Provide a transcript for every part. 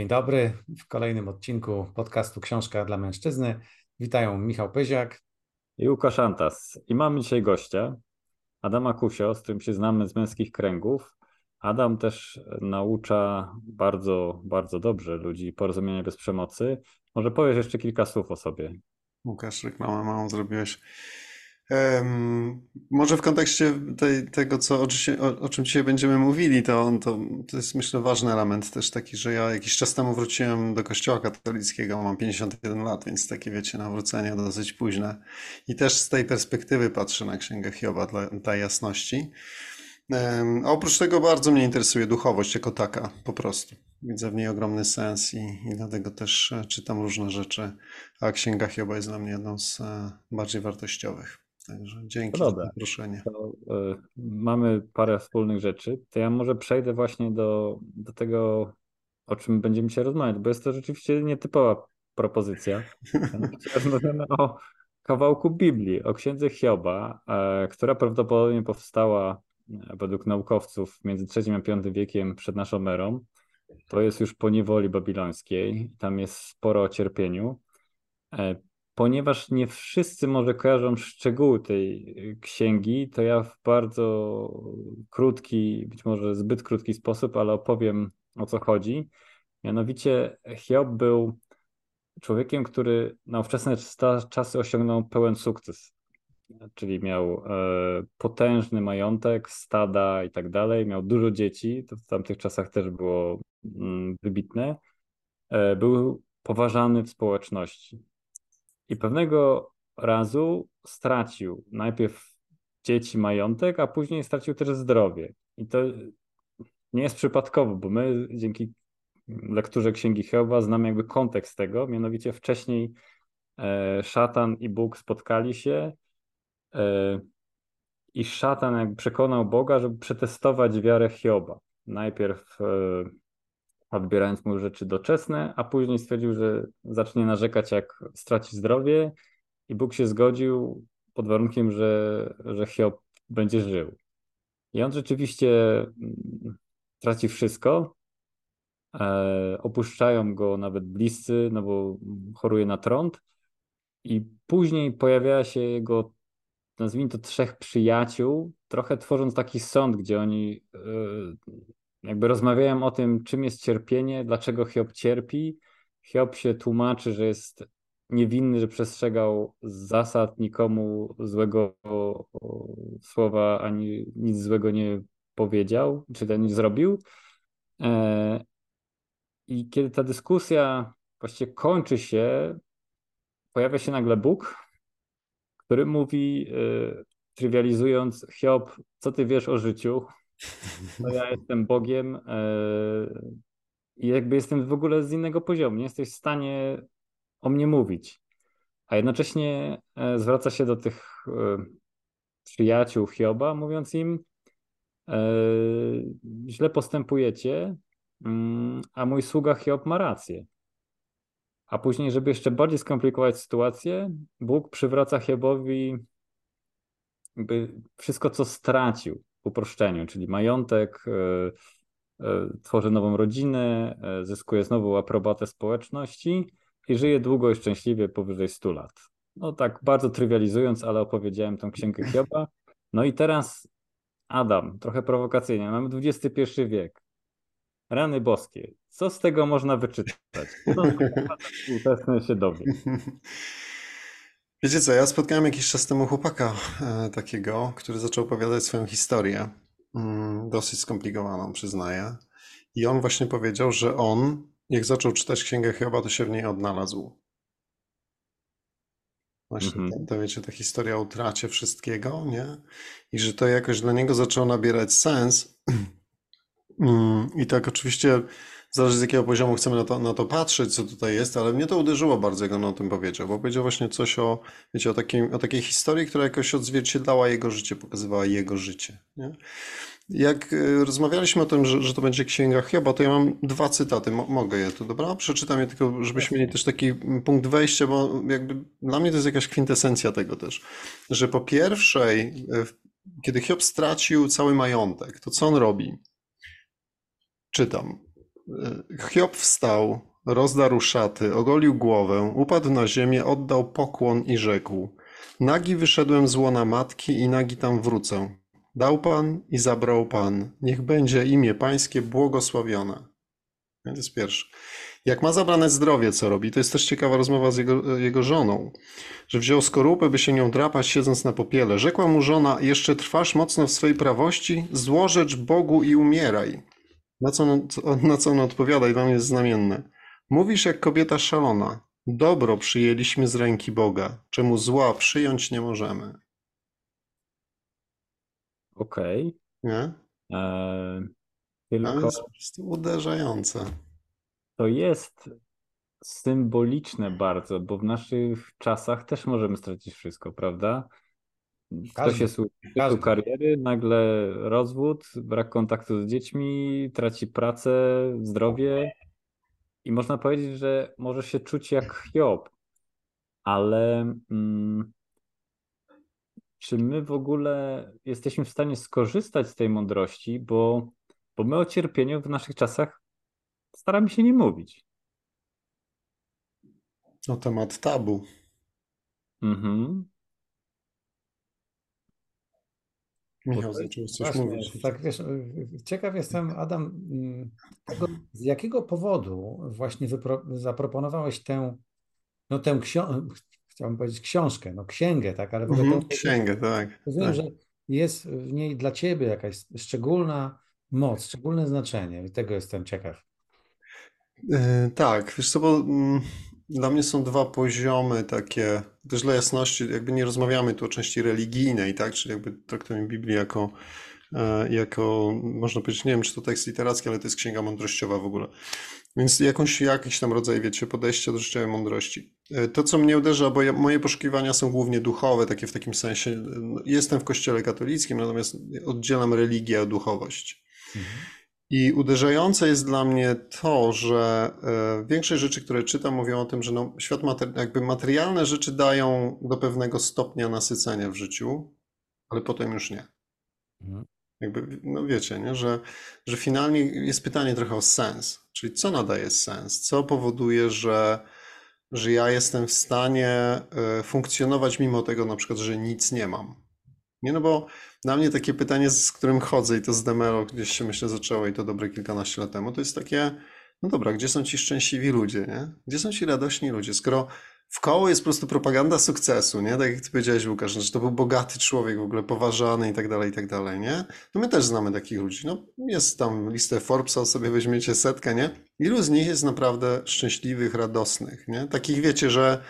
Dzień dobry. W kolejnym odcinku podcastu Książka dla Mężczyzny witają Michał Pyziak i Łukasz Antas. I mamy dzisiaj gościa, Adama Kusio, z którym się znamy z męskich kręgów. Adam też naucza bardzo, bardzo dobrze ludzi porozumienia bez przemocy. Może powiesz jeszcze kilka słów o sobie. Łukasz, reklamę małą zrobiłeś. Może w kontekście tej, tego, co, o, o, czym dzisiaj będziemy mówili, to, to, to jest myślę ważny element też taki, że ja jakiś czas temu wróciłem do kościoła katolickiego, mam 51 lat, więc takie wiecie, nawrócenie dosyć późne. I też z tej perspektywy patrzę na Księgę Hioba dla, dla jasności. A oprócz tego bardzo mnie interesuje duchowość jako taka, po prostu. Widzę w niej ogromny sens i, i dlatego też e, czytam różne rzeczy, a Księga Hioba jest dla mnie jedną z e, bardziej wartościowych. Także dzięki za zaproszenie. To, y, mamy parę wspólnych rzeczy. To ja może przejdę właśnie do, do tego, o czym będziemy dzisiaj rozmawiać, bo jest to rzeczywiście nietypowa propozycja. Rozmawiamy o kawałku Biblii, o księdze Hioba, e, która prawdopodobnie powstała e, według naukowców między III a V wiekiem przed naszą erą. To jest już po niewoli babilońskiej. Tam jest sporo o cierpieniu ponieważ nie wszyscy może kojarzą szczegóły tej y, księgi, to ja w bardzo krótki, być może zbyt krótki sposób, ale opowiem o co chodzi. Mianowicie Hiob był człowiekiem, który na ówczesne czasy osiągnął pełen sukces. Czyli miał e, potężny majątek, stada i tak dalej, miał dużo dzieci, to w tamtych czasach też było mm, wybitne. E, był poważany w społeczności i pewnego razu stracił najpierw dzieci, majątek, a później stracił też zdrowie. I to nie jest przypadkowo, bo my dzięki lekturze Księgi Hioba znamy jakby kontekst tego, mianowicie wcześniej e, szatan i Bóg spotkali się e, i szatan jakby przekonał Boga, żeby przetestować wiarę Hioba. Najpierw e, odbierając mu rzeczy doczesne, a później stwierdził, że zacznie narzekać, jak straci zdrowie i Bóg się zgodził pod warunkiem, że, że Hiob będzie żył. I on rzeczywiście mm, traci wszystko. E, opuszczają go nawet bliscy, no bo choruje na trąd. I później pojawia się jego, nazwijmy to, trzech przyjaciół, trochę tworząc taki sąd, gdzie oni e, jakby rozmawiałem o tym, czym jest cierpienie, dlaczego Hiob cierpi. Hiob się tłumaczy, że jest niewinny, że przestrzegał zasad, nikomu złego słowa ani nic złego nie powiedział, czy nie zrobił. E, I kiedy ta dyskusja właściwie kończy się, pojawia się nagle Bóg, który mówi, e, trywializując, Hiob, co ty wiesz o życiu? No ja jestem Bogiem e, i jakby jestem w ogóle z innego poziomu. Nie jesteś w stanie o mnie mówić. A jednocześnie e, zwraca się do tych e, przyjaciół Hioba, mówiąc im, źle postępujecie, mm, a mój sługa Hiob ma rację. A później, żeby jeszcze bardziej skomplikować sytuację, Bóg przywraca Hiobowi wszystko, co stracił uproszczeniu, czyli majątek, e, e, tworzy nową rodzinę, e, zyskuje znowu aprobatę społeczności i żyje długo i szczęśliwie powyżej 100 lat. No tak bardzo trywializując, ale opowiedziałem tą księgę Hioba. No i teraz Adam, trochę prowokacyjnie, mamy XXI wiek. Rany boskie. Co z tego można wyczytać? Co współczesny się dowie? Wiecie co, ja spotkałem jakiś czas temu chłopaka e, takiego, który zaczął opowiadać swoją historię. Mm, dosyć skomplikowaną, przyznaję. I on właśnie powiedział, że on, jak zaczął czytać Księgę Hioba, to się w niej odnalazł. Właśnie, to, to wiecie, ta historia o utracie wszystkiego, nie? I że to jakoś dla niego zaczęło nabierać sens. Mm, I tak oczywiście Zależy z jakiego poziomu chcemy na to, na to patrzeć, co tutaj jest, ale mnie to uderzyło bardzo, jak on o tym powiedział, bo powiedział właśnie coś o, wiecie, o, takiej, o takiej historii, która jakoś odzwierciedlała jego życie, pokazywała jego życie. Nie? Jak e, rozmawialiśmy o tym, że, że to będzie księga Hioba, to ja mam dwa cytaty, mogę je tu, dobra? Przeczytam je tylko, żebyśmy mieli też taki punkt wejścia, bo jakby dla mnie to jest jakaś kwintesencja tego też, że po pierwszej, e, kiedy Hiob stracił cały majątek, to co on robi? Czytam. Hiob wstał, rozdarł szaty, ogolił głowę, upadł na ziemię, oddał pokłon i rzekł: Nagi wyszedłem z łona matki i nagi tam wrócę. Dał Pan i zabrał Pan. Niech będzie imię Pańskie błogosławione. To jest pierwsze. Jak ma zabrane zdrowie, co robi? To jest też ciekawa rozmowa z jego, jego żoną, że wziął skorupę, by się nią drapać, siedząc na popiele. Rzekła mu żona, jeszcze trwasz mocno w swojej prawości? Złożecz Bogu i umieraj. Na co, on, na co on odpowiada i dla mnie jest znamienne. Mówisz jak kobieta szalona. Dobro przyjęliśmy z ręki Boga, czemu zła przyjąć nie możemy. Okej. Nie? Eee, tylko jest po prostu uderzające. to jest symboliczne bardzo, bo w naszych czasach też możemy stracić wszystko, prawda? Ktoś Każdy. szczytu Każdy. kariery, nagle rozwód, brak kontaktu z dziećmi, traci pracę, zdrowie i można powiedzieć, że może się czuć jak Hiob, ale mm, czy my w ogóle jesteśmy w stanie skorzystać z tej mądrości, bo, bo my o cierpieniu w naszych czasach staramy się nie mówić. No temat tabu. Mhm. Michał, Okej. zaczął coś Właśnie, mówić. Tak, wiesz, ciekaw jestem, Adam, mm, tego, z jakiego powodu właśnie zaproponowałeś tę, no tę książkę, chciałbym powiedzieć książkę, no księgę, tak, ale w ogóle to, księgę, tak. rozumiem, tak. że jest w niej dla ciebie jakaś szczególna moc, szczególne znaczenie i tego jestem ciekaw. Yy, Tak, wiesz co, bo mm, dla mnie są dwa poziomy takie, też dla jasności, jakby nie rozmawiamy tu o części religijnej, tak, czyli jakby traktujemy Biblię jako, e, jako, można powiedzieć, nie wiem, czy to tekst literacki, ale to jest księga mądrościowa w ogóle. Więc jakąś, jakiś tam rodzaj, wiecie, podejścia do życiowej mądrości. E, To, co mnie uderza, bo ja, moje poszukiwania są głównie duchowe, takie w takim sensie, no, jestem w kościele katolickim, natomiast oddzielam religię od duchowość. I uderzające jest dla mnie to, że e, większość rzeczy, które czytam, mówią o tym, że no, świat mater- jakby materialne rzeczy dają do pewnego stopnia nasycenia w życiu, ale potem już nie. Mhm. Jakby, no wiecie, nie? Że, że finalnie jest pytanie trochę o sens. Czyli co nadaje sens? Co powoduje, że, że ja jestem w stanie e, funkcjonować mimo tego, na przykład, że nic nie mam? Nie, no bo dla mnie takie pytanie, z którym chodzę i to z Demelo gdzieś się myślę zaczęło i to dobre kilkanaście lat temu, to jest takie, no dobra, gdzie są ci szczęśliwi ludzie, nie? Gdzie są ci radośni ludzie? Skoro w koło jest po prostu propaganda sukcesu, nie? Tak jak ty powiedziałeś, Łukasz, że to był bogaty człowiek, w ogóle poważany i tak dalej, i tak dalej, nie? No my też znamy takich ludzi. No jest tam listę Forbesa, sobie weźmiecie setkę, nie? Ilu z nich jest naprawdę szczęśliwych, radosnych, nie? Takich wiecie, że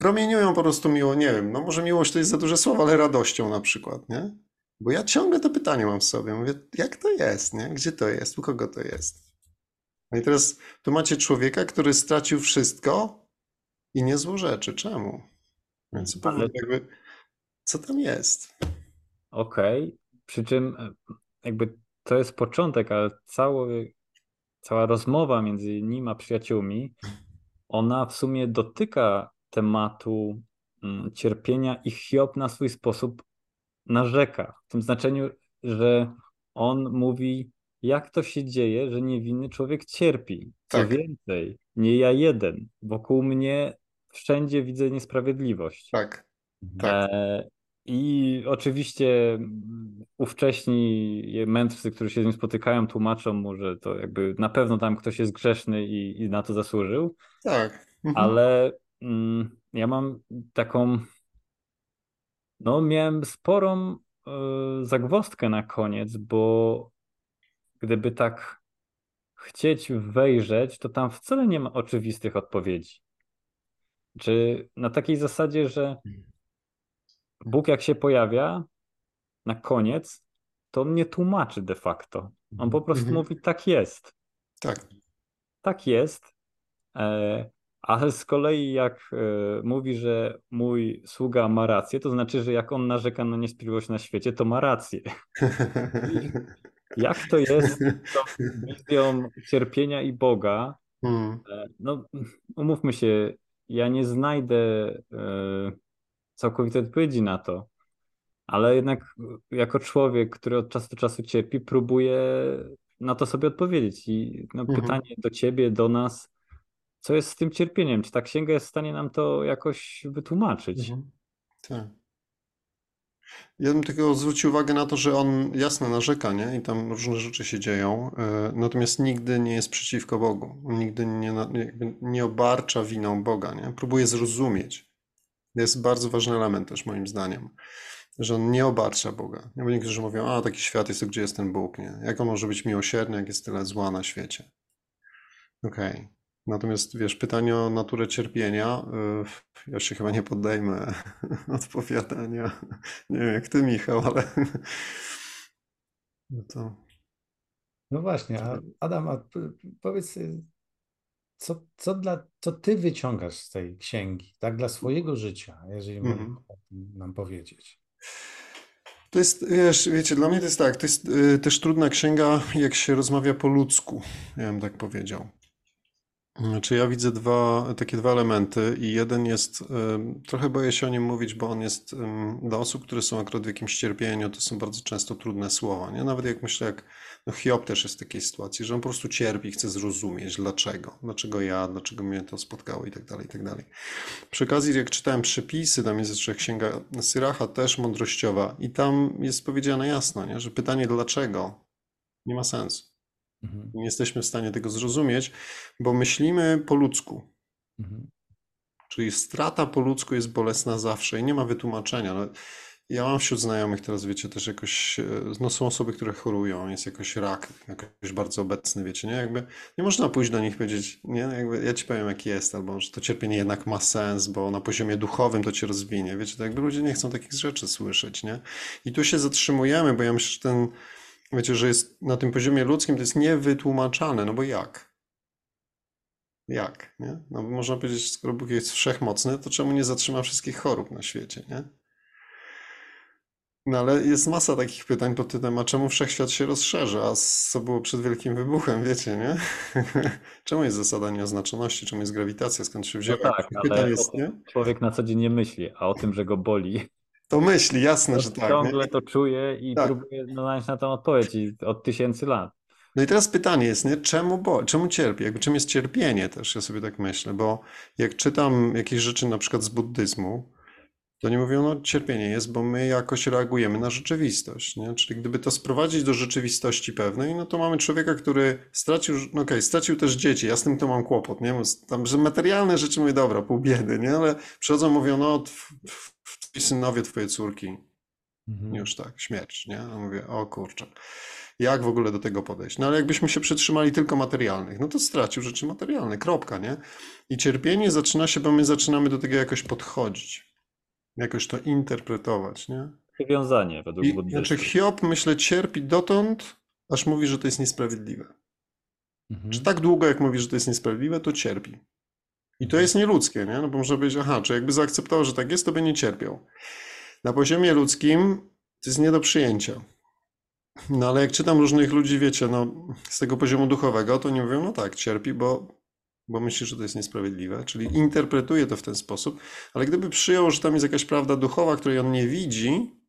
promieniują po prostu miło, nie wiem, no może miłość to jest za duże słowo, ale radością na przykład, nie? Bo ja ciągle to pytanie mam w sobie, mówię, jak to jest, nie? Gdzie to jest? U kogo to jest? No i teraz tu macie człowieka, który stracił wszystko i nie złorzeczy. Czemu? Więc Ale- powód jakby, co tam jest? Okej, przy czym e, jakby to jest początek, ale cały, cała rozmowa między nim a przyjaciółmi, ona w sumie dotyka tematu mm, cierpienia i Hiob na swój sposób narzeka. W tym znaczeniu, że on mówi, jak to się dzieje, że niewinny człowiek cierpi. Co Tak. więcej, nie ja jeden. Wokół mnie wszędzie widzę niesprawiedliwość. Tak, tak. E, I oczywiście mm, ówcześni mędrcy, którzy się z nim spotykają, tłumaczą mu, że to jakby na pewno tam ktoś jest grzeszny i, i na to zasłużył, tak. Mhm. ale ja mam taką, no miałem sporą e, zagwozdkę na koniec, bo gdyby tak chcieć wejrzeć, to tam wcale nie ma oczywistych odpowiedzi. Czy na takiej zasadzie, że Bóg jak się pojawia na koniec, to on nie tłumaczy de facto. On po prostu Mhm. mówi, tak jest, Tak. tak jest. E, ale z kolei jak e, mówi, że mój sługa ma rację, to znaczy, że jak on narzeka na niesprawiedliwość na świecie, to ma rację. Jak to jest tą wizją cierpienia i Boga? Mm. E, No, umówmy się, ja nie znajdę e, całkowitej odpowiedzi na to, ale jednak jako człowiek, który od czasu do czasu cierpi, próbuje na to sobie odpowiedzieć. I no, Mhm. pytanie do ciebie, do nas, co jest z tym cierpieniem? Czy ta księga jest w stanie nam to jakoś wytłumaczyć? Mhm. Tak. Ja bym tylko zwrócił uwagę na to, że on jasno narzeka, nie? I tam różne rzeczy się dzieją, e, natomiast nigdy nie jest przeciwko Bogu. Nigdy nie, nie obarcza winą Boga, nie? Próbuje zrozumieć. To jest bardzo ważny element też moim zdaniem, że on nie obarcza Boga. Nie? Bo niektórzy mówią, a taki świat jest, to gdzie jest ten Bóg, nie? Jak on może być miłosierny, jak jest tyle zła na świecie? Okej. Natomiast wiesz, pytanie o naturę cierpienia, y, ja się chyba nie poddejmę odpowiadania. Nie wiem jak ty, Michał, ale no to No właśnie, a Adam, a powiedz, co, co, dla, co ty wyciągasz z tej księgi, tak dla swojego życia, jeżeli o tym nam powiedzieć. To jest, wiesz, wiecie, dla mnie to jest tak, to jest y, też trudna księga, jak się rozmawia po ludzku, ja bym tak powiedział. Znaczy ja widzę dwa, takie dwa elementy i jeden jest, trochę boję się o nim mówić, bo on jest dla osób, które są akurat w jakimś cierpieniu, to są bardzo często trudne słowa, nie? Nawet jak myślę, jak no Hiob też jest w takiej sytuacji, że on po prostu cierpi, chce zrozumieć dlaczego, dlaczego ja, dlaczego mnie to spotkało i tak dalej, i tak dalej. Przy okazji, jak czytałem przepisy, tam jest jeszcze księga Syracha, też mądrościowa i tam jest powiedziane jasno, nie? Że pytanie dlaczego nie ma sensu. Mhm. Nie jesteśmy w stanie tego zrozumieć, bo myślimy po ludzku. Mhm. Czyli strata po ludzku jest bolesna zawsze i nie ma wytłumaczenia. No, ja mam wśród znajomych teraz, wiecie, też jakoś, e, no są osoby, które chorują, jest jakoś rak, jakoś bardzo obecny, wiecie, nie? Jakby nie można pójść do nich i powiedzieć, nie, jakby ja ci powiem jak jest, albo że to cierpienie jednak ma sens, bo na poziomie duchowym to cię rozwinie, wiecie, to jakby ludzie nie chcą takich rzeczy słyszeć, nie? I tu się zatrzymujemy, bo ja myślę, że ten, wiecie, że jest na tym poziomie ludzkim to jest niewytłumaczalne, no bo jak? Jak, nie? No bo można powiedzieć, skoro Bóg jest wszechmocny, to czemu nie zatrzyma wszystkich chorób na świecie, nie? No ale jest masa takich pytań pod tytułem, a czemu wszechświat się rozszerza, a co było przed wielkim wybuchem, wiecie, nie? Czemu jest zasada nieoznaczoności, czemu jest grawitacja, skąd się No wzięła? tak, Takich ale jest, nie? człowiek na co dzień nie myśli, a o tym, że go boli, To myśli, jasne, że tak, nie? ciągle to czuje i Tak. próbuje znaleźć na tę odpowiedź od tysięcy lat. No i teraz pytanie jest, nie? Czemu, bo, czemu cierpi? Jakby czym jest cierpienie też, ja sobie tak myślę, bo jak czytam jakieś rzeczy na przykład z buddyzmu, to nie mówią, no cierpienie jest, bo my jakoś reagujemy na rzeczywistość, nie? Czyli gdyby to sprowadzić do rzeczywistości pewnej, no to mamy człowieka, który stracił, no okej, stracił też dzieci, ja z tym to mam kłopot, nie? Tam, że materialne rzeczy mówię, dobra, pół biedy, nie? Ale przychodzą, mówią, no twoi synowie, twoje córki, Mhm. już tak, śmierć, nie? A mówię, o kurczę, jak w ogóle do tego podejść? No ale jakbyśmy się przytrzymali tylko materialnych, no to stracił rzeczy materialne, kropka, nie? I cierpienie zaczyna się, bo my zaczynamy do tego jakoś podchodzić, jakoś to interpretować, nie? Przywiązanie według I, znaczy Hiob, myślę, cierpi dotąd, aż mówi, że to jest niesprawiedliwe. Mhm. Czy tak długo, jak mówi, że to jest niesprawiedliwe, to cierpi. I to jest nieludzkie, nie? No bo można powiedzieć, aha, czy jakby zaakceptował, że tak jest, to by nie cierpiał. Na poziomie ludzkim to jest nie do przyjęcia. No ale jak czytam różnych ludzi, wiecie, no z tego poziomu duchowego, to nie mówią, no tak, cierpi, bo, bo myśli, że to jest niesprawiedliwe, czyli interpretuje to w ten sposób, ale gdyby przyjął, że tam jest jakaś prawda duchowa, której on nie widzi,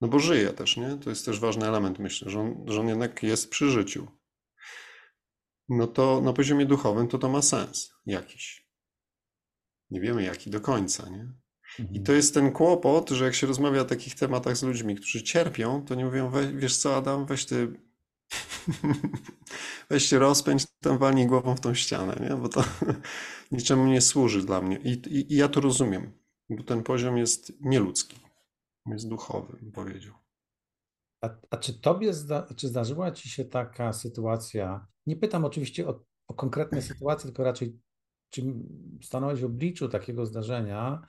no bo żyje też, nie? To jest też ważny element, myślę, że on, że on jednak jest przy życiu. No to na poziomie duchowym to to ma sens jakiś. Nie wiemy jaki do końca, nie? I Mhm. to jest ten kłopot, że jak się rozmawia o takich tematach z ludźmi, którzy cierpią, to nie mówią, we, wiesz co Adam, weź ty, weź się rozpędź, tam walnij głową w tą ścianę, nie? Bo to niczemu nie służy dla mnie. I, i, I ja to rozumiem, bo ten poziom jest nieludzki, jest duchowy, bym powiedział. A, a czy tobie zda, czy zdarzyła ci się taka sytuacja? Nie pytam oczywiście o, o konkretne sytuacje, tylko raczej, czy stanąłeś w obliczu takiego zdarzenia,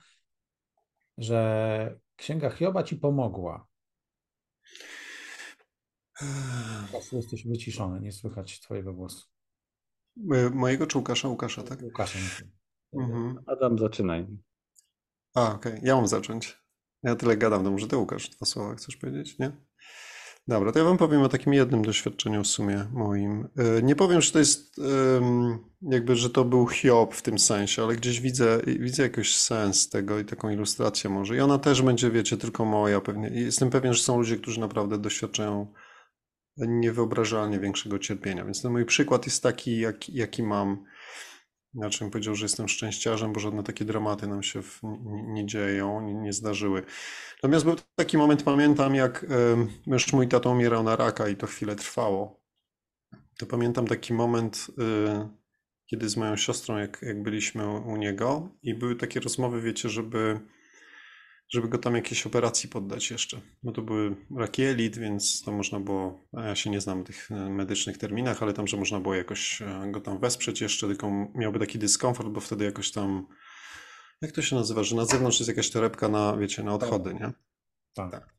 że Księga Hioba ci pomogła? Teraz jesteś wyciszony, nie słychać twojego głosu. E, Mojego czy Łukasza? Łukasza, tak? Łukasza. Mhm. Adam, zaczynaj. A, okej, ja mam zacząć. Ja tyle gadam, to może ty Łukasz dwa słowa chcesz powiedzieć, nie? Dobra, to ja wam powiem o takim jednym doświadczeniu w sumie moim. E, Nie powiem, że to jest jakby, że to był Hiob w tym sensie, ale gdzieś widzę, widzę jakiś sens tego i taką ilustrację może. I ona też będzie, wiecie, tylko moja pewnie. Jestem pewien, że są ludzie, którzy naprawdę doświadczają niewyobrażalnie większego cierpienia. Więc ten mój przykład jest taki, jak, jaki mam. Znaczy bym powiedział, że jestem szczęściarzem, bo żadne takie dramaty nam się w, nie, dzieją, nie, nie, zdarzyły. Natomiast był taki moment, pamiętam, jak już mój tato umierał na raka i to chwilę trwało. To pamiętam taki moment, y, kiedy z moją siostrą, jak, jak byliśmy u niego i były takie rozmowy, wiecie, żeby żeby go tam jakiejś operacji poddać jeszcze. No to były raki elit, więc to można było, ja się nie znam tych e, medycznych terminach, ale tam, że można było jakoś e, go tam wesprzeć jeszcze, tylko miałby taki dyskomfort, bo wtedy jakoś tam, jak to się nazywa, że na zewnątrz jest jakaś torebka na, wiecie, na odchody, nie? Tak. tak.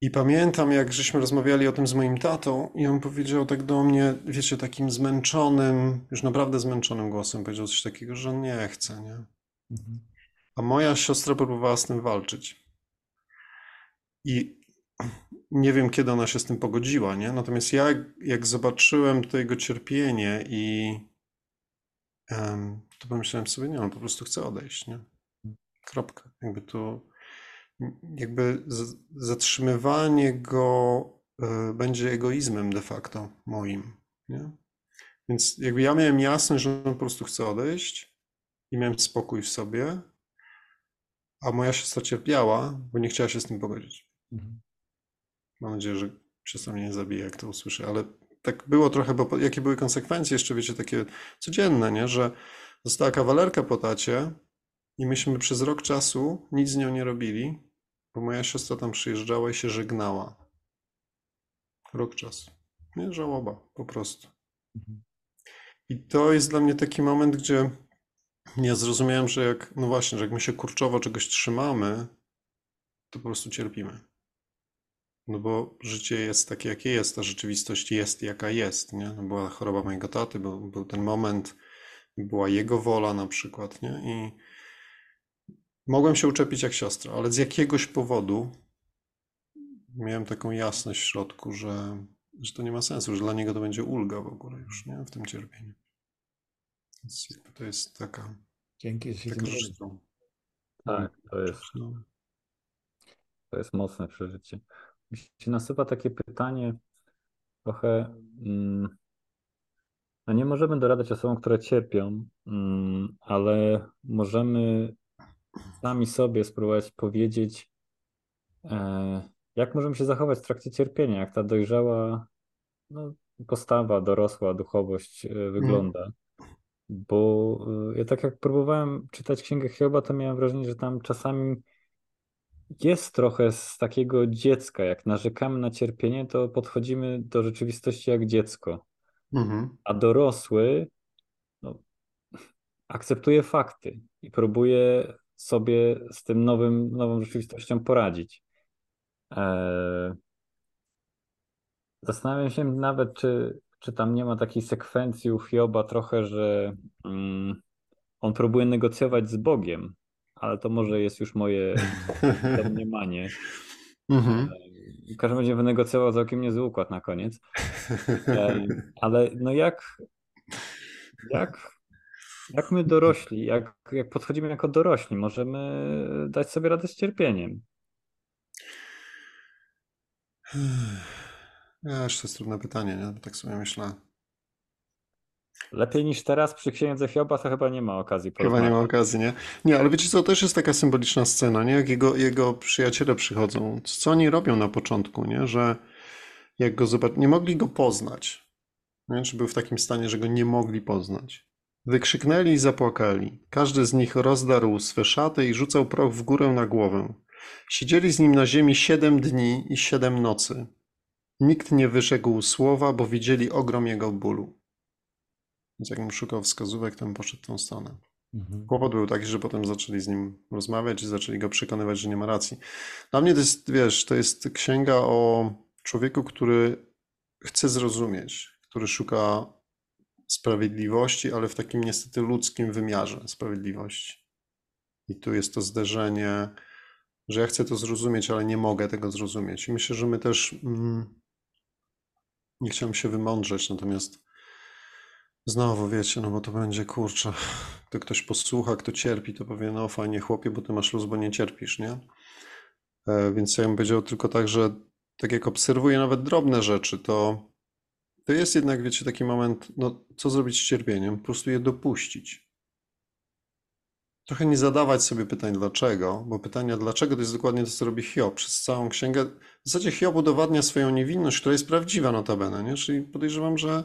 I pamiętam, jak żeśmy rozmawiali o tym z moim tatą i on powiedział tak do mnie, wiecie, takim zmęczonym, już naprawdę zmęczonym głosem, powiedział coś takiego, że on nie chce, nie? Mhm. A moja siostra próbowała z tym walczyć. I nie wiem, kiedy ona się z tym pogodziła, nie? Natomiast ja, jak zobaczyłem to jego cierpienie i um, to pomyślałem sobie, nie, on po prostu chce odejść, nie? Kropka. Jakby to, jakby zatrzymywanie go y, będzie egoizmem de facto moim, nie? Więc jakby ja miałem jasność, że on po prostu chce odejść i miałem spokój w sobie, a moja siostra cierpiała, bo nie chciała się z tym pogodzić. Mhm. Mam nadzieję, że siostra mnie nie zabije, jak to usłyszy, ale tak było trochę, bo jakie były konsekwencje jeszcze, wiecie, takie codzienne, nie? że została kawalerka po tacie i myśmy przez rok czasu nic z nią nie robili, bo moja siostra tam przyjeżdżała i się żegnała. Rok czasu. Nie, żałoba, po prostu. Mhm. I to jest dla mnie taki moment, gdzie ja zrozumiałem, że jak, no właśnie, że jak my się kurczowo czegoś trzymamy, to po prostu cierpimy. No bo życie jest takie, jakie jest, ta rzeczywistość jest, jaka jest, nie? No była choroba mojego taty, był, był ten moment, była jego wola na przykład, nie? I mogłem się uczepić jak siostra, ale z jakiegoś powodu miałem taką jasność w środku, że, że to nie ma sensu, że dla niego to będzie ulga w ogóle już, nie? W tym cierpieniu. Więc to jest taka. Dzięki, że się taka Tak, to jest. To jest mocne przeżycie. Mi się nasuwa takie pytanie, trochę. Mm, no nie możemy doradać osobom, które cierpią, mm, ale możemy sami sobie spróbować powiedzieć, e, jak możemy się zachować w trakcie cierpienia, jak ta dojrzała no, postawa, dorosła duchowość e, wygląda. Bo y, ja tak jak próbowałem czytać Księgę Hioba, to miałem wrażenie, że tam czasami jest trochę z takiego dziecka. Jak narzekamy na cierpienie, to podchodzimy do rzeczywistości jak dziecko. Mhm. A dorosły no, akceptuje fakty i próbuje sobie z tym nowym, nową rzeczywistością poradzić. Eee... Zastanawiam się nawet, czy czy tam nie ma takiej sekwencji u Hioba trochę, że mm, on próbuje negocjować z Bogiem, ale to może jest już moje domniemanie. Mhm. W każdym razie wynegocjował całkiem niezły układ na koniec. Ale no jak, jak, jak my dorośli, jak, jak podchodzimy jako dorośli, możemy dać sobie radę z cierpieniem? Wiesz, to jest trudne pytanie, nie? Tak sobie myślę. Lepiej niż teraz przy księdze Hioba to chyba nie ma okazji. Chyba nie ma okazji, nie? Nie, ale wiecie co, też jest taka symboliczna scena, nie? Jak jego, jego przyjaciele przychodzą. Co oni robią na początku, nie? Że jak go zobaczyli, nie mogli go poznać. Nie? Czy był w takim stanie, że go nie mogli poznać. Wykrzyknęli i zapłakali. Każdy z nich rozdarł swe szaty i rzucał proch w górę na głowę. Siedzieli z nim na ziemi siedem dni i siedem nocy. Nikt nie wyrzekł słowa, bo widzieli ogrom jego bólu. Więc jakbym szukał wskazówek, to bym poszedł w tą stronę. Mhm. Kłopot był taki, że potem zaczęli z nim rozmawiać i zaczęli go przekonywać, że nie ma racji. Dla mnie to jest, wiesz, to jest księga o człowieku, który chce zrozumieć, który szuka sprawiedliwości, ale w takim niestety ludzkim wymiarze sprawiedliwości. I tu jest to zderzenie, że ja chcę to zrozumieć, ale nie mogę tego zrozumieć. I myślę, że my też mm, nie chciałem się wymądrzeć, natomiast znowu wiecie, no bo to będzie kurczę, to ktoś posłucha, kto cierpi, to powie, no fajnie chłopie, bo ty masz luz, bo nie cierpisz, nie? E, więc ja bym powiedział tylko tak, że tak jak obserwuję nawet drobne rzeczy, to, to jest jednak, wiecie, taki moment, no co zrobić z cierpieniem? Po prostu je dopuścić. Trochę nie zadawać sobie pytań dlaczego, bo pytania dlaczego to jest dokładnie to, co robi Hiob przez całą księgę. W zasadzie Hiob udowadnia swoją niewinność, która jest prawdziwa notabene, nie? Czyli podejrzewam, że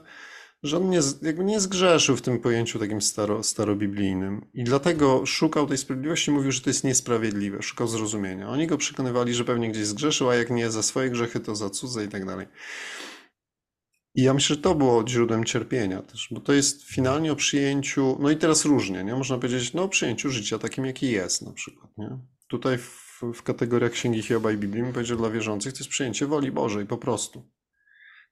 że on nie, jakby nie zgrzeszył w tym pojęciu takim staro, starobiblijnym i dlatego szukał tej sprawiedliwości, mówił, że to jest niesprawiedliwe, szukał zrozumienia. Oni go przekonywali, że pewnie gdzieś zgrzeszył, a jak nie za swoje grzechy, to za cudze i tak dalej. I ja myślę, że to było źródłem cierpienia też, bo to jest finalnie o przyjęciu, no i teraz różnie, nie? Można powiedzieć, no o przyjęciu życia takim, jaki jest na przykład, nie? Tutaj w, w kategoriach Księgi Hioba i Biblii, powiedzieć, że dla wierzących to jest przyjęcie woli Bożej po prostu.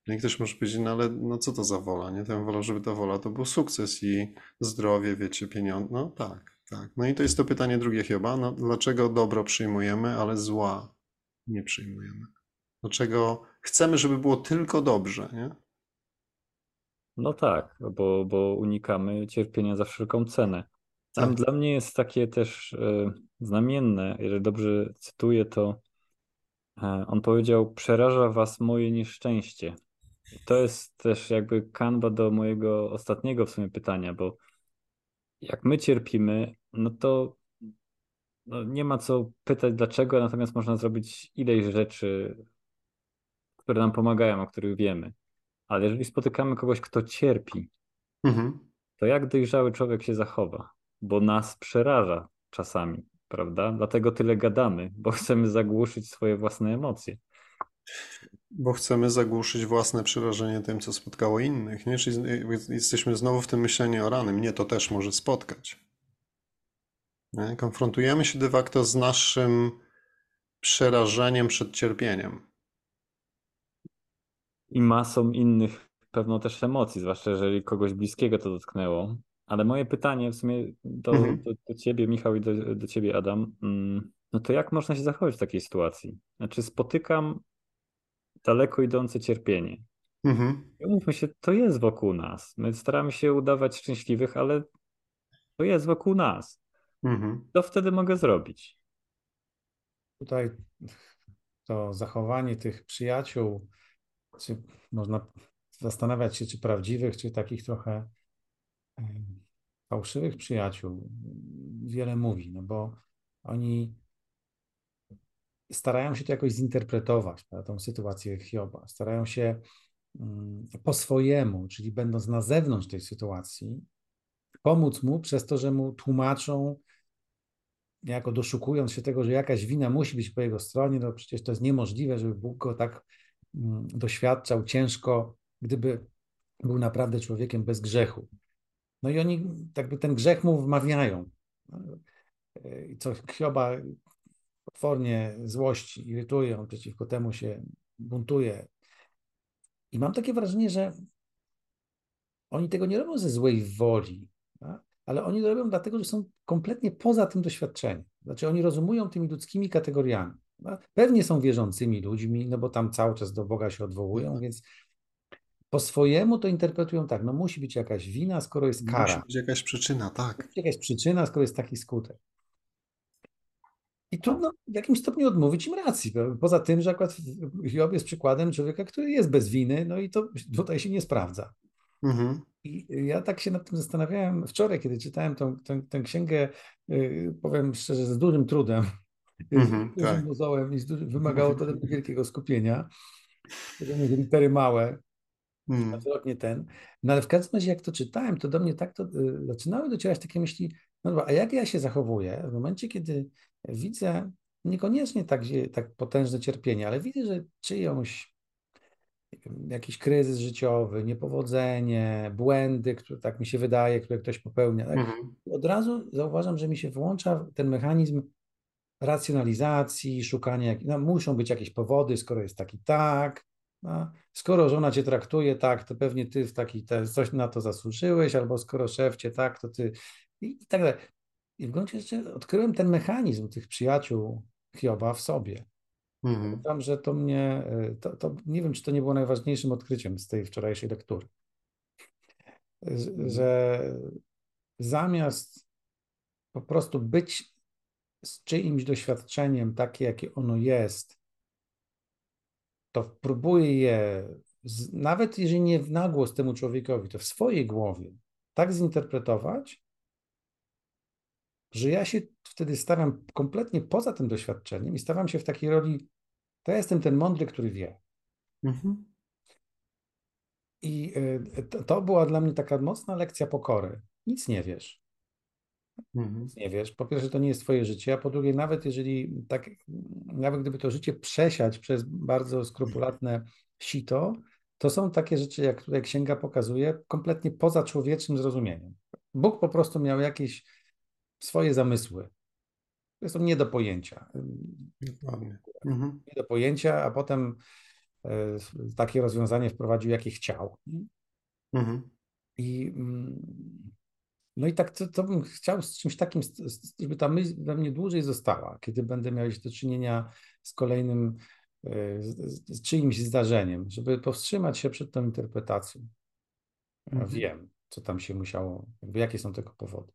No i ktoś może powiedzieć, no ale no co to za wola, nie? To wolał, żeby ta wola to był sukces i zdrowie, wiecie, pieniądze. No tak, tak. No i to jest to pytanie drugie chyba, no dlaczego dobro przyjmujemy, ale zła nie przyjmujemy? Dlaczego chcemy, żeby było tylko dobrze, nie? No tak, bo, bo unikamy cierpienia za wszelką cenę. Tam tak. dla mnie jest takie też e, znamienne, jeżeli dobrze cytuję, to e, on powiedział: Przeraża was moje nieszczęście. To jest też jakby kanwa do mojego ostatniego w sumie pytania, bo jak my cierpimy, no to no nie ma co pytać dlaczego, natomiast można zrobić ileś rzeczy, które nam pomagają, o których wiemy. Ale jeżeli spotykamy kogoś, kto cierpi, mhm. to jak dojrzały człowiek się zachowa? Bo nas przeraża czasami, prawda? Dlatego tyle gadamy, bo chcemy zagłuszyć swoje własne emocje. Bo chcemy zagłuszyć własne przerażenie tym, co spotkało innych. Nie? Czyli jesteśmy znowu w tym myśleniu o rany. Mnie to też może spotkać. Nie? Konfrontujemy się de facto z naszym przerażeniem przed cierpieniem. I masą innych pewno też emocji, zwłaszcza jeżeli kogoś bliskiego to dotknęło. Ale moje pytanie w sumie do, mhm. do, do ciebie, Michał, i do, do ciebie, Adam. Mm, no to jak można się zachować w takiej sytuacji? Znaczy, spotykam daleko idące cierpienie. Mhm. I umówmy się, to jest wokół nas. My staramy się udawać szczęśliwych, ale to jest wokół nas. Mhm. Co wtedy mogę zrobić? Tutaj to zachowanie tych przyjaciół, czy można zastanawiać się, czy prawdziwych, czy takich trochę fałszywych przyjaciół, wiele mówi, no bo oni starają się to jakoś zinterpretować, prawda, tą sytuację Hioba. Starają się mm, po swojemu, czyli będąc na zewnątrz tej sytuacji, pomóc mu przez to, że mu tłumaczą, jako doszukując się tego, że jakaś wina musi być po jego stronie, no przecież to jest niemożliwe, żeby Bóg go tak doświadczał ciężko, gdyby był naprawdę człowiekiem bez grzechu. No i oni jakby ten grzech mu wmawiają. I co Hioba potwornie złości, irytuje, on przeciwko temu się buntuje. I mam takie wrażenie, że oni tego nie robią ze złej woli, tak? ale oni to robią dlatego, że są kompletnie poza tym doświadczeniem. Znaczy oni rozumują tymi ludzkimi kategoriami. Tak? Pewnie są wierzącymi ludźmi, no bo tam cały czas do Boga się odwołują, więc po swojemu to interpretują tak, no musi być jakaś wina, skoro jest kara. Musi być jakaś przyczyna, tak. Musi być jakaś przyczyna, skoro jest taki skutek. I trudno w jakimś stopniu odmówić im racji. Poza tym, że akurat Hiob jest przykładem człowieka, który jest bez winy, no i to tutaj się nie sprawdza. Mhm. I ja tak się nad tym zastanawiałem wczoraj, kiedy czytałem tą, tę, tę księgę, y, powiem szczerze, z dużym trudem, mhm, z dużym tak. muzołem i duży, wymagało to wielkiego skupienia. Litery małe, hmm. nie ten. No ale w każdym razie, jak to czytałem, to do mnie tak to y, zaczynały docierać takie myśli, no dobra, a jak ja się zachowuję w momencie, kiedy widzę niekoniecznie tak, tak potężne cierpienie, ale widzę, że czyjąś jakiś kryzys życiowy, niepowodzenie, błędy, które tak mi się wydaje, które ktoś popełnia. Tak? Mhm. Od razu zauważam, że mi się włącza ten mechanizm racjonalizacji, szukania, no, muszą być jakieś powody, skoro jest taki tak, no, skoro żona cię traktuje tak, to pewnie ty w taki, te, coś na to zasłużyłeś, albo skoro szef cię tak, to ty i, i tak dalej. I w gruncie rzeczy odkryłem ten mechanizm tych przyjaciół Hioba w sobie. Mhm. Tam, że to mnie, to, to, nie wiem, czy to nie było najważniejszym odkryciem z tej wczorajszej lektury. Że zamiast po prostu być z czyimś doświadczeniem takie, jakie ono jest, to próbuję je, nawet jeżeli nie w nagłos temu człowiekowi, to w swojej głowie tak zinterpretować, że ja się wtedy stawiam kompletnie poza tym doświadczeniem i stawiam się w takiej roli, to ja jestem ten mądry, który wie. Mhm. I to, to była dla mnie taka mocna lekcja pokory. Nic nie wiesz. Mhm. Nie wiesz, po pierwsze, to nie jest twoje życie, a po drugie, nawet jeżeli tak, nawet gdyby to życie przesiać przez bardzo skrupulatne sito, to są takie rzeczy, jak tutaj księga pokazuje, kompletnie poza człowieczym zrozumieniem. Bóg po prostu miał jakieś swoje zamysły. To są nie do pojęcia. Dokładnie. Mhm. Nie do pojęcia, a potem y, takie rozwiązanie wprowadził, jakie chciał. Mhm. I mm, no i tak to, to bym chciał z czymś takim, żeby ta myśl we mnie dłużej została, kiedy będę miał do czynienia z kolejnym, e, z, z czyimś zdarzeniem, żeby powstrzymać się przed tą interpretacją. Ja mhm. wiem, co tam się musiało, jakby jakie są tego powody.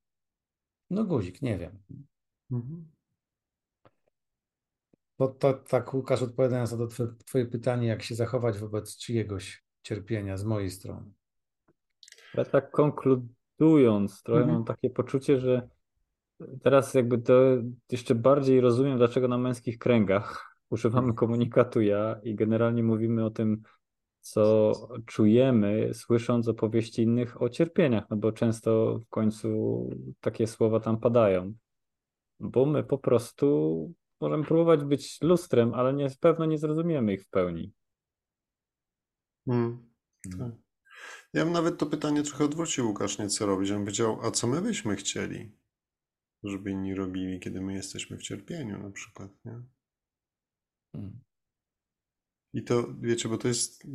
No guzik, nie wiem. Mhm. Bo to tak, Łukasz, odpowiadając na to twoje pytanie, jak się zachować wobec czyjegoś cierpienia z mojej strony. Ja tak konkluduję studiując, trochę mhm. mam takie poczucie, że teraz jakby to jeszcze bardziej rozumiem, dlaczego na męskich kręgach używamy komunikatu ja i generalnie mówimy o tym, co czujemy, słysząc opowieści innych o cierpieniach, no bo często w końcu takie słowa tam padają. Bo my po prostu możemy próbować być lustrem, ale nie, pewno nie zrozumiemy ich w pełni. Tak. Ja bym nawet to pytanie trochę odwrócił, Łukasz, nie co robić. Ja bym powiedział, a co my byśmy chcieli, żeby inni robili, kiedy my jesteśmy w cierpieniu na przykład, nie? Hmm. I to, wiecie, bo to jest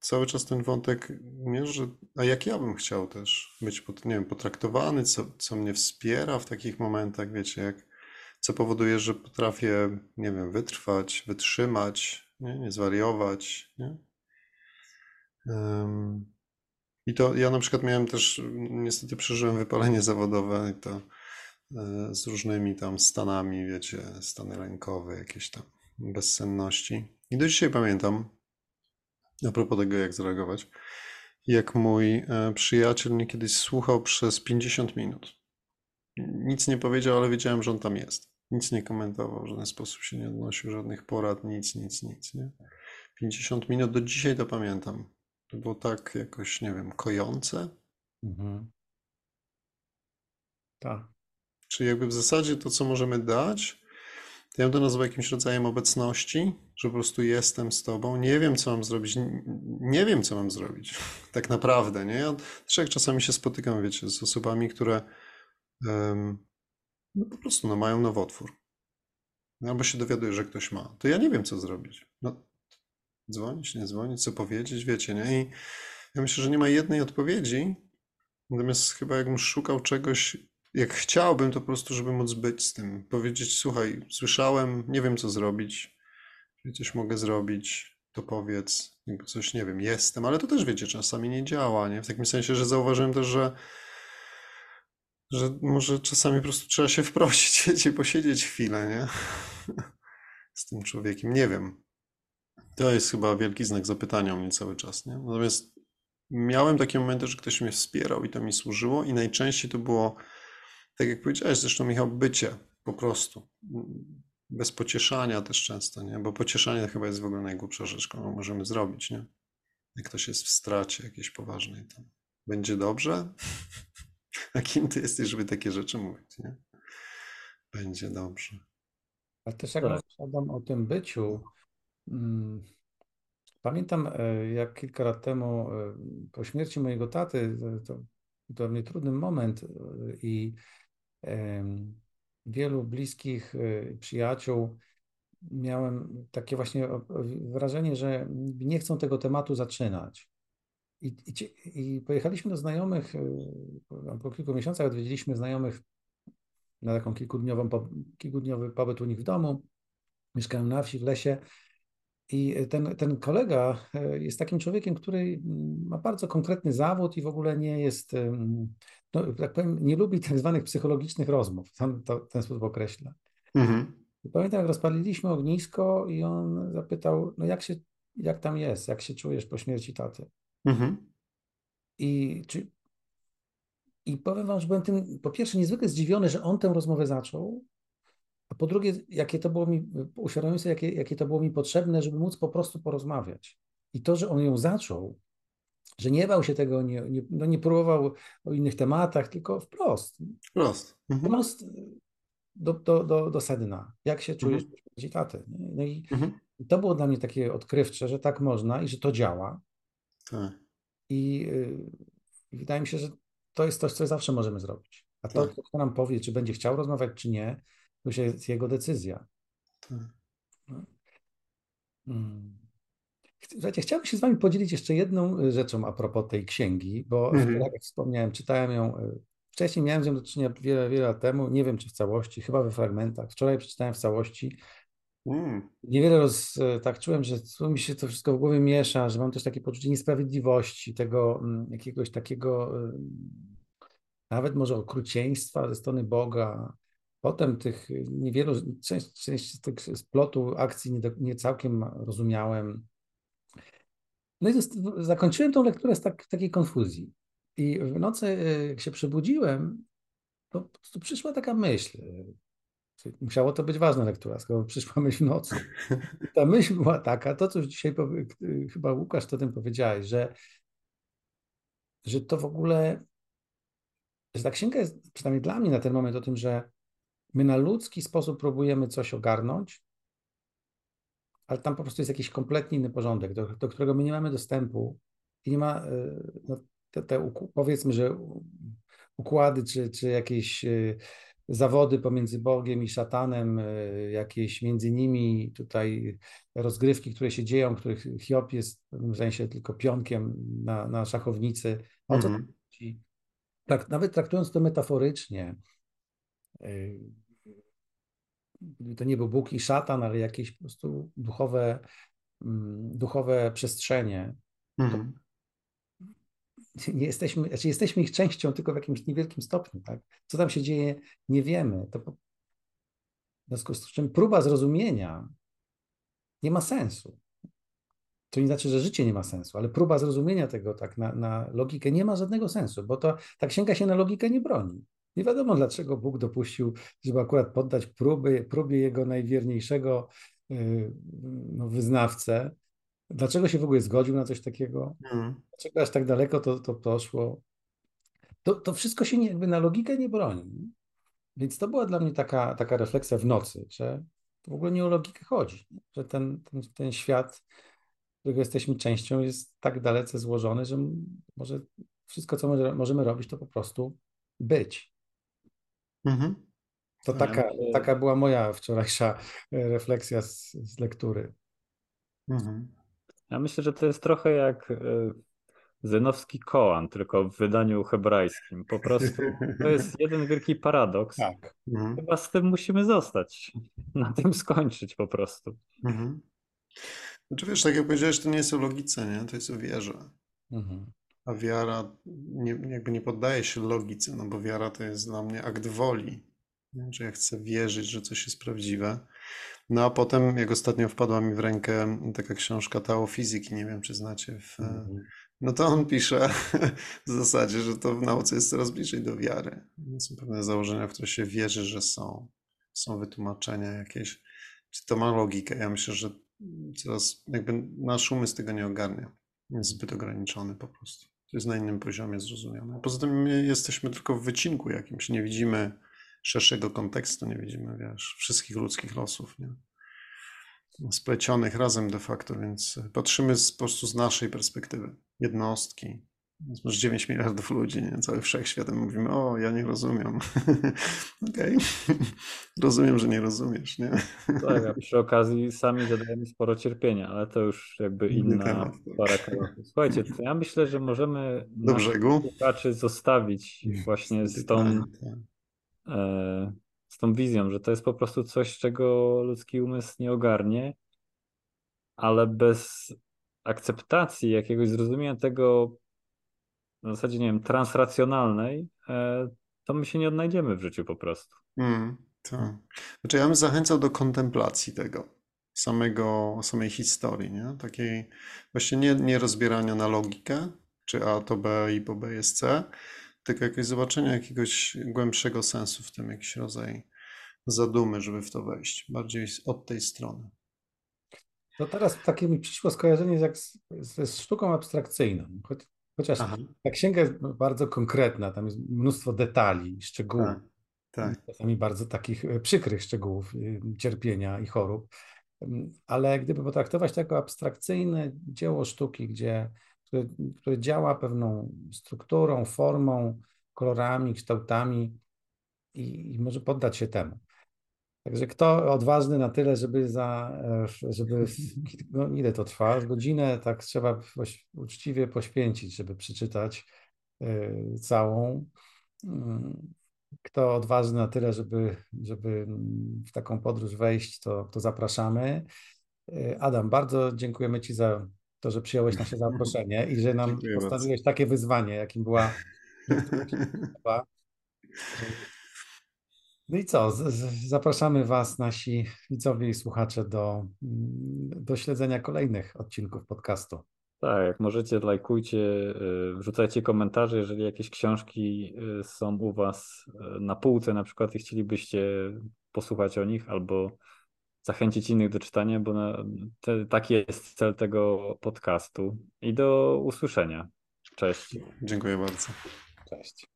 cały czas ten wątek, nie, że, a jak ja bym chciał też być, nie wiem, potraktowany, co, co mnie wspiera w takich momentach, wiecie, jak, co powoduje, że potrafię, nie wiem, wytrwać, wytrzymać, nie, nie zwariować, nie? Um, i to ja na przykład miałem też, niestety przeżyłem wypalenie zawodowe i to e, z różnymi tam stanami, wiecie, stany lękowe, jakieś tam bezsenności. I do dzisiaj pamiętam, a propos tego, jak zareagować, jak mój e, przyjaciel mnie kiedyś słuchał przez 50 minut. Nic nie powiedział, ale wiedziałem, że on tam jest. Nic nie komentował, w żaden sposób się nie odnosił, żadnych porad, nic, nic, nic. Nie? 50 minut, do dzisiaj to pamiętam. To było tak jakoś, nie wiem, kojące. Mhm. Tak. Czyli jakby w zasadzie to, co możemy dać, to ja bym to nazwał jakimś rodzajem obecności, że po prostu jestem z tobą, nie wiem, co mam zrobić, nie wiem, co mam zrobić, tak naprawdę, nie? Ja też jak czasami się spotykam, wiecie, z osobami, które um, no po prostu no, mają nowotwór, albo się dowiaduję, że ktoś ma, to ja nie wiem, co zrobić. No, Dzwonić, nie dzwonić, co powiedzieć, wiecie, nie? I ja myślę, że nie ma jednej odpowiedzi, natomiast chyba jakbym szukał czegoś, jak chciałbym, to po prostu, żeby móc być z tym. Powiedzieć, słuchaj, słyszałem, nie wiem, co zrobić, coś mogę zrobić, to powiedz, jakby coś, nie wiem, jestem, ale to też, wiecie, czasami nie działa, nie? W takim sensie, że zauważyłem też, że że może czasami po prostu trzeba się wprosić, wiecie, posiedzieć chwilę, nie? Z tym człowiekiem. Nie wiem. To jest chyba wielki znak zapytania u mnie cały czas, nie? Natomiast miałem takie momenty, że ktoś mnie wspierał i to mi służyło i najczęściej to było, tak jak powiedziałeś zresztą Michał, bycie po prostu. Bez pocieszania też często, nie? Bo pocieszanie chyba jest w ogóle najgłupsza rzecz, którą możemy zrobić, nie? Jak ktoś jest w stracie jakiejś poważnej, to będzie dobrze? A kim ty jesteś, żeby takie rzeczy mówić, nie? Będzie dobrze. Ale też jak tak. Adam o tym byciu, Mm, pamiętam, e, jak kilka lat temu, e, po śmierci mojego taty, to, to dla mnie trudny moment e, i wielu bliskich przyjaciół miałem takie właśnie wrażenie, że nie chcą tego tematu zaczynać. I, i, i pojechaliśmy do znajomych, po kilku miesiącach odwiedziliśmy znajomych na taką kilkudniową, kilkudniowy pobyt u nich w domu. Mieszkałem na wsi, w lesie i ten, ten kolega e, jest takim człowiekiem, który mm, ma bardzo konkretny zawód i w ogóle nie jest, no, tak powiem, nie lubi tak zwanych psychologicznych rozmów. Sam to ten sposób określa. Mhm. I pamiętam, jak rozpaliliśmy ognisko i on zapytał, no jak się jak tam jest, jak się czujesz po śmierci taty. Mhm. I, czy, I powiem wam, że byłem tym po pierwsze niezwykle zdziwiony, że on tę rozmowę zaczął, a po drugie, jakie to było mi, uświadomiłem sobie, jakie, jakie to było mi potrzebne, żeby móc po prostu porozmawiać. I to, że on ją zaczął, że nie bał się tego, nie, nie, no nie próbował o innych tematach, tylko wprost. Wprost. Mhm. Wprost do, do, do, do sedna. Jak się czujesz Mhm. po taty? No i Mhm. i to było dla mnie takie odkrywcze, że tak można i że to działa. Tak. I yy, wydaje mi się, że to jest coś, co zawsze możemy zrobić. A to, Tak. kto nam powie, czy będzie chciał rozmawiać, czy nie, to już jest jego decyzja. tak. Mm. Ch- Słuchajcie, chciałbym się z Wami podzielić jeszcze jedną y, rzeczą a propos tej księgi, bo wczoraj, jak wspomniałem, czytałem ją. y, Wcześniej miałem z nią do czynienia wiele, wiele lat temu, nie wiem czy w całości, chyba we fragmentach. Wczoraj przeczytałem w całości. Mm. Niewiele roz, tak czułem, że mi się to wszystko w głowie miesza, że mam też takie poczucie niesprawiedliwości, tego mm, jakiegoś takiego nawet może okrucieństwa ze strony Boga. Potem tych niewielu, część, część z tych splotu akcji nie, nie całkiem rozumiałem. No i zakończyłem tą lekturę z tak, takiej konfuzji. I w nocy, y, jak się przebudziłem, to prostu przyszła taka myśl. Musiało to być ważna lektura, skoro przyszła myśl w nocy. Ta myśl była taka, to co już dzisiaj y, chyba Łukasz to tym powiedziałeś, że, że to w ogóle, że ta księga jest przynajmniej dla mnie na ten moment o tym, że my na ludzki sposób próbujemy coś ogarnąć, ale tam po prostu jest jakiś kompletnie inny porządek, do, do którego my nie mamy dostępu i nie ma, y, no, te, te powiedzmy, że układy czy, czy jakieś y, zawody pomiędzy Bogiem i szatanem, y, jakieś między nimi tutaj rozgrywki, które się dzieją, których Hiob jest w pewnym sensie tylko pionkiem na, na szachownicy. O co Mhm. Tak, nawet traktując to metaforycznie, to nie był Bóg i szatan, ale jakieś po prostu duchowe, mm, duchowe przestrzenie, Mhm. nie jesteśmy, znaczy jesteśmy ich częścią tylko w jakimś niewielkim stopniu, tak? Co tam się dzieje, nie wiemy. To po... W związku z czym próba zrozumienia nie ma sensu. To nie znaczy, że życie nie ma sensu, ale próba zrozumienia tego tak na, na logikę nie ma żadnego sensu, bo to ta księga się na logikę nie broni. Nie wiadomo, dlaczego Bóg dopuścił, żeby akurat poddać próby, próbie jego najwierniejszego yy, no, wyznawcę. Dlaczego się w ogóle zgodził na coś takiego? Mhm. Dlaczego aż tak daleko to, to poszło? To, to wszystko się nie, jakby na logikę nie broni. Więc to była dla mnie taka, taka refleksja w nocy, że w ogóle nie o logikę chodzi, że ten, ten, ten świat, którego jesteśmy częścią, jest tak dalece złożony, że może wszystko, co może, możemy robić, to po prostu być. Mhm. To Tak. taka, taka była moja wczorajsza e, refleksja z, z lektury. Mhm. Ja myślę, że to jest trochę jak e, Zenowski Koan, tylko w wydaniu hebrajskim. Po prostu to jest jeden wielki paradoks. Tak. Mhm. Chyba z tym musimy zostać. Na tym skończyć po prostu. Mhm. Znaczy wiesz, tak jak powiedziałeś, to nie jest o logice, nie? To jest o wierze. Mhm. A wiara nie, jakby nie poddaje się logice, no bo wiara to jest dla mnie akt woli, nie? że ja chcę wierzyć, że coś jest prawdziwe. No a potem, jak ostatnio wpadła mi w rękę taka książka Tao Fizyki, nie wiem czy znacie, w, Mhm. no to on pisze w zasadzie, że to w nauce jest coraz bliżej do wiary. Są pewne założenia, w które się wierzy, że są. Są wytłumaczenia jakieś. Czy to ma logikę? Ja myślę, że coraz jakby nasz umysł tego nie ogarnia. Jest zbyt ograniczony po prostu. To jest na innym poziomie zrozumiane. Poza tym my jesteśmy tylko w wycinku jakimś. Nie widzimy szerszego kontekstu, nie widzimy, wiesz, wszystkich ludzkich losów, nie? Splecionych razem de facto, więc patrzymy z, po prostu z naszej perspektywy. Jednostki. Masz 9 miliardów ludzi, nie? Cały wszechświat. Mówimy, o, ja nie rozumiem. Okej. Rozumiem, że nie rozumiesz, nie? Tak, a przy okazji sami zadajemy sporo cierpienia, ale to już jakby inna temat, tak. para. Słuchajcie, to ja myślę, że możemy Do brzegu. słuchaczy zostawić właśnie z tą, e, z tą wizją, że to jest po prostu coś, czego ludzki umysł nie ogarnie, ale bez akceptacji jakiegoś zrozumienia tego w zasadzie, nie wiem, transracjonalnej, e, to my się nie odnajdziemy w życiu po prostu. Mm, tak. Znaczy ja bym zachęcał do kontemplacji tego. samego, samej historii, nie? Takiej właśnie nie, nie rozbierania na logikę, czy A to B i po B jest C, tylko jakieś zobaczenia jakiegoś głębszego sensu w tym, jakiś rodzaj zadumy, żeby w to wejść. Bardziej od tej strony. To teraz takie mi przyszło skojarzenie jak z, z, sztuką abstrakcyjną. Choć, chociaż Aha. ta księga jest bardzo konkretna, tam jest mnóstwo detali, szczegółów. Tak, tak. Czasami bardzo takich e, przykrych szczegółów y, cierpienia i chorób. Ale gdyby potraktować to jako abstrakcyjne dzieło sztuki, gdzie, które, które działa pewną strukturą, formą, kolorami, kształtami i, i może poddać się temu. Także kto odważny na tyle, żeby za, e, żeby, no ile to trwa? Godzinę tak trzeba uczciwie poświęcić, żeby przeczytać e, całą. Mm, kto odważny na tyle, żeby, żeby w taką podróż wejść, to, to zapraszamy. E, Adam, bardzo dziękujemy Ci za to, że przyjąłeś nasze zaproszenie i że nam Dziękuję postawiłeś bardzo. takie wyzwanie, jakim była No i co? Zapraszamy Was, nasi widzowie i słuchacze, do, mm, do śledzenia kolejnych odcinków podcastu. Tak, jak możecie, lajkujcie, y, wrzucajcie komentarze, jeżeli jakieś książki y, są u Was y, na półce na przykład i chcielibyście posłuchać o nich albo zachęcić innych do czytania, bo na, te, taki jest cel tego podcastu. I do usłyszenia. Cześć. Dziękuję bardzo. Cześć.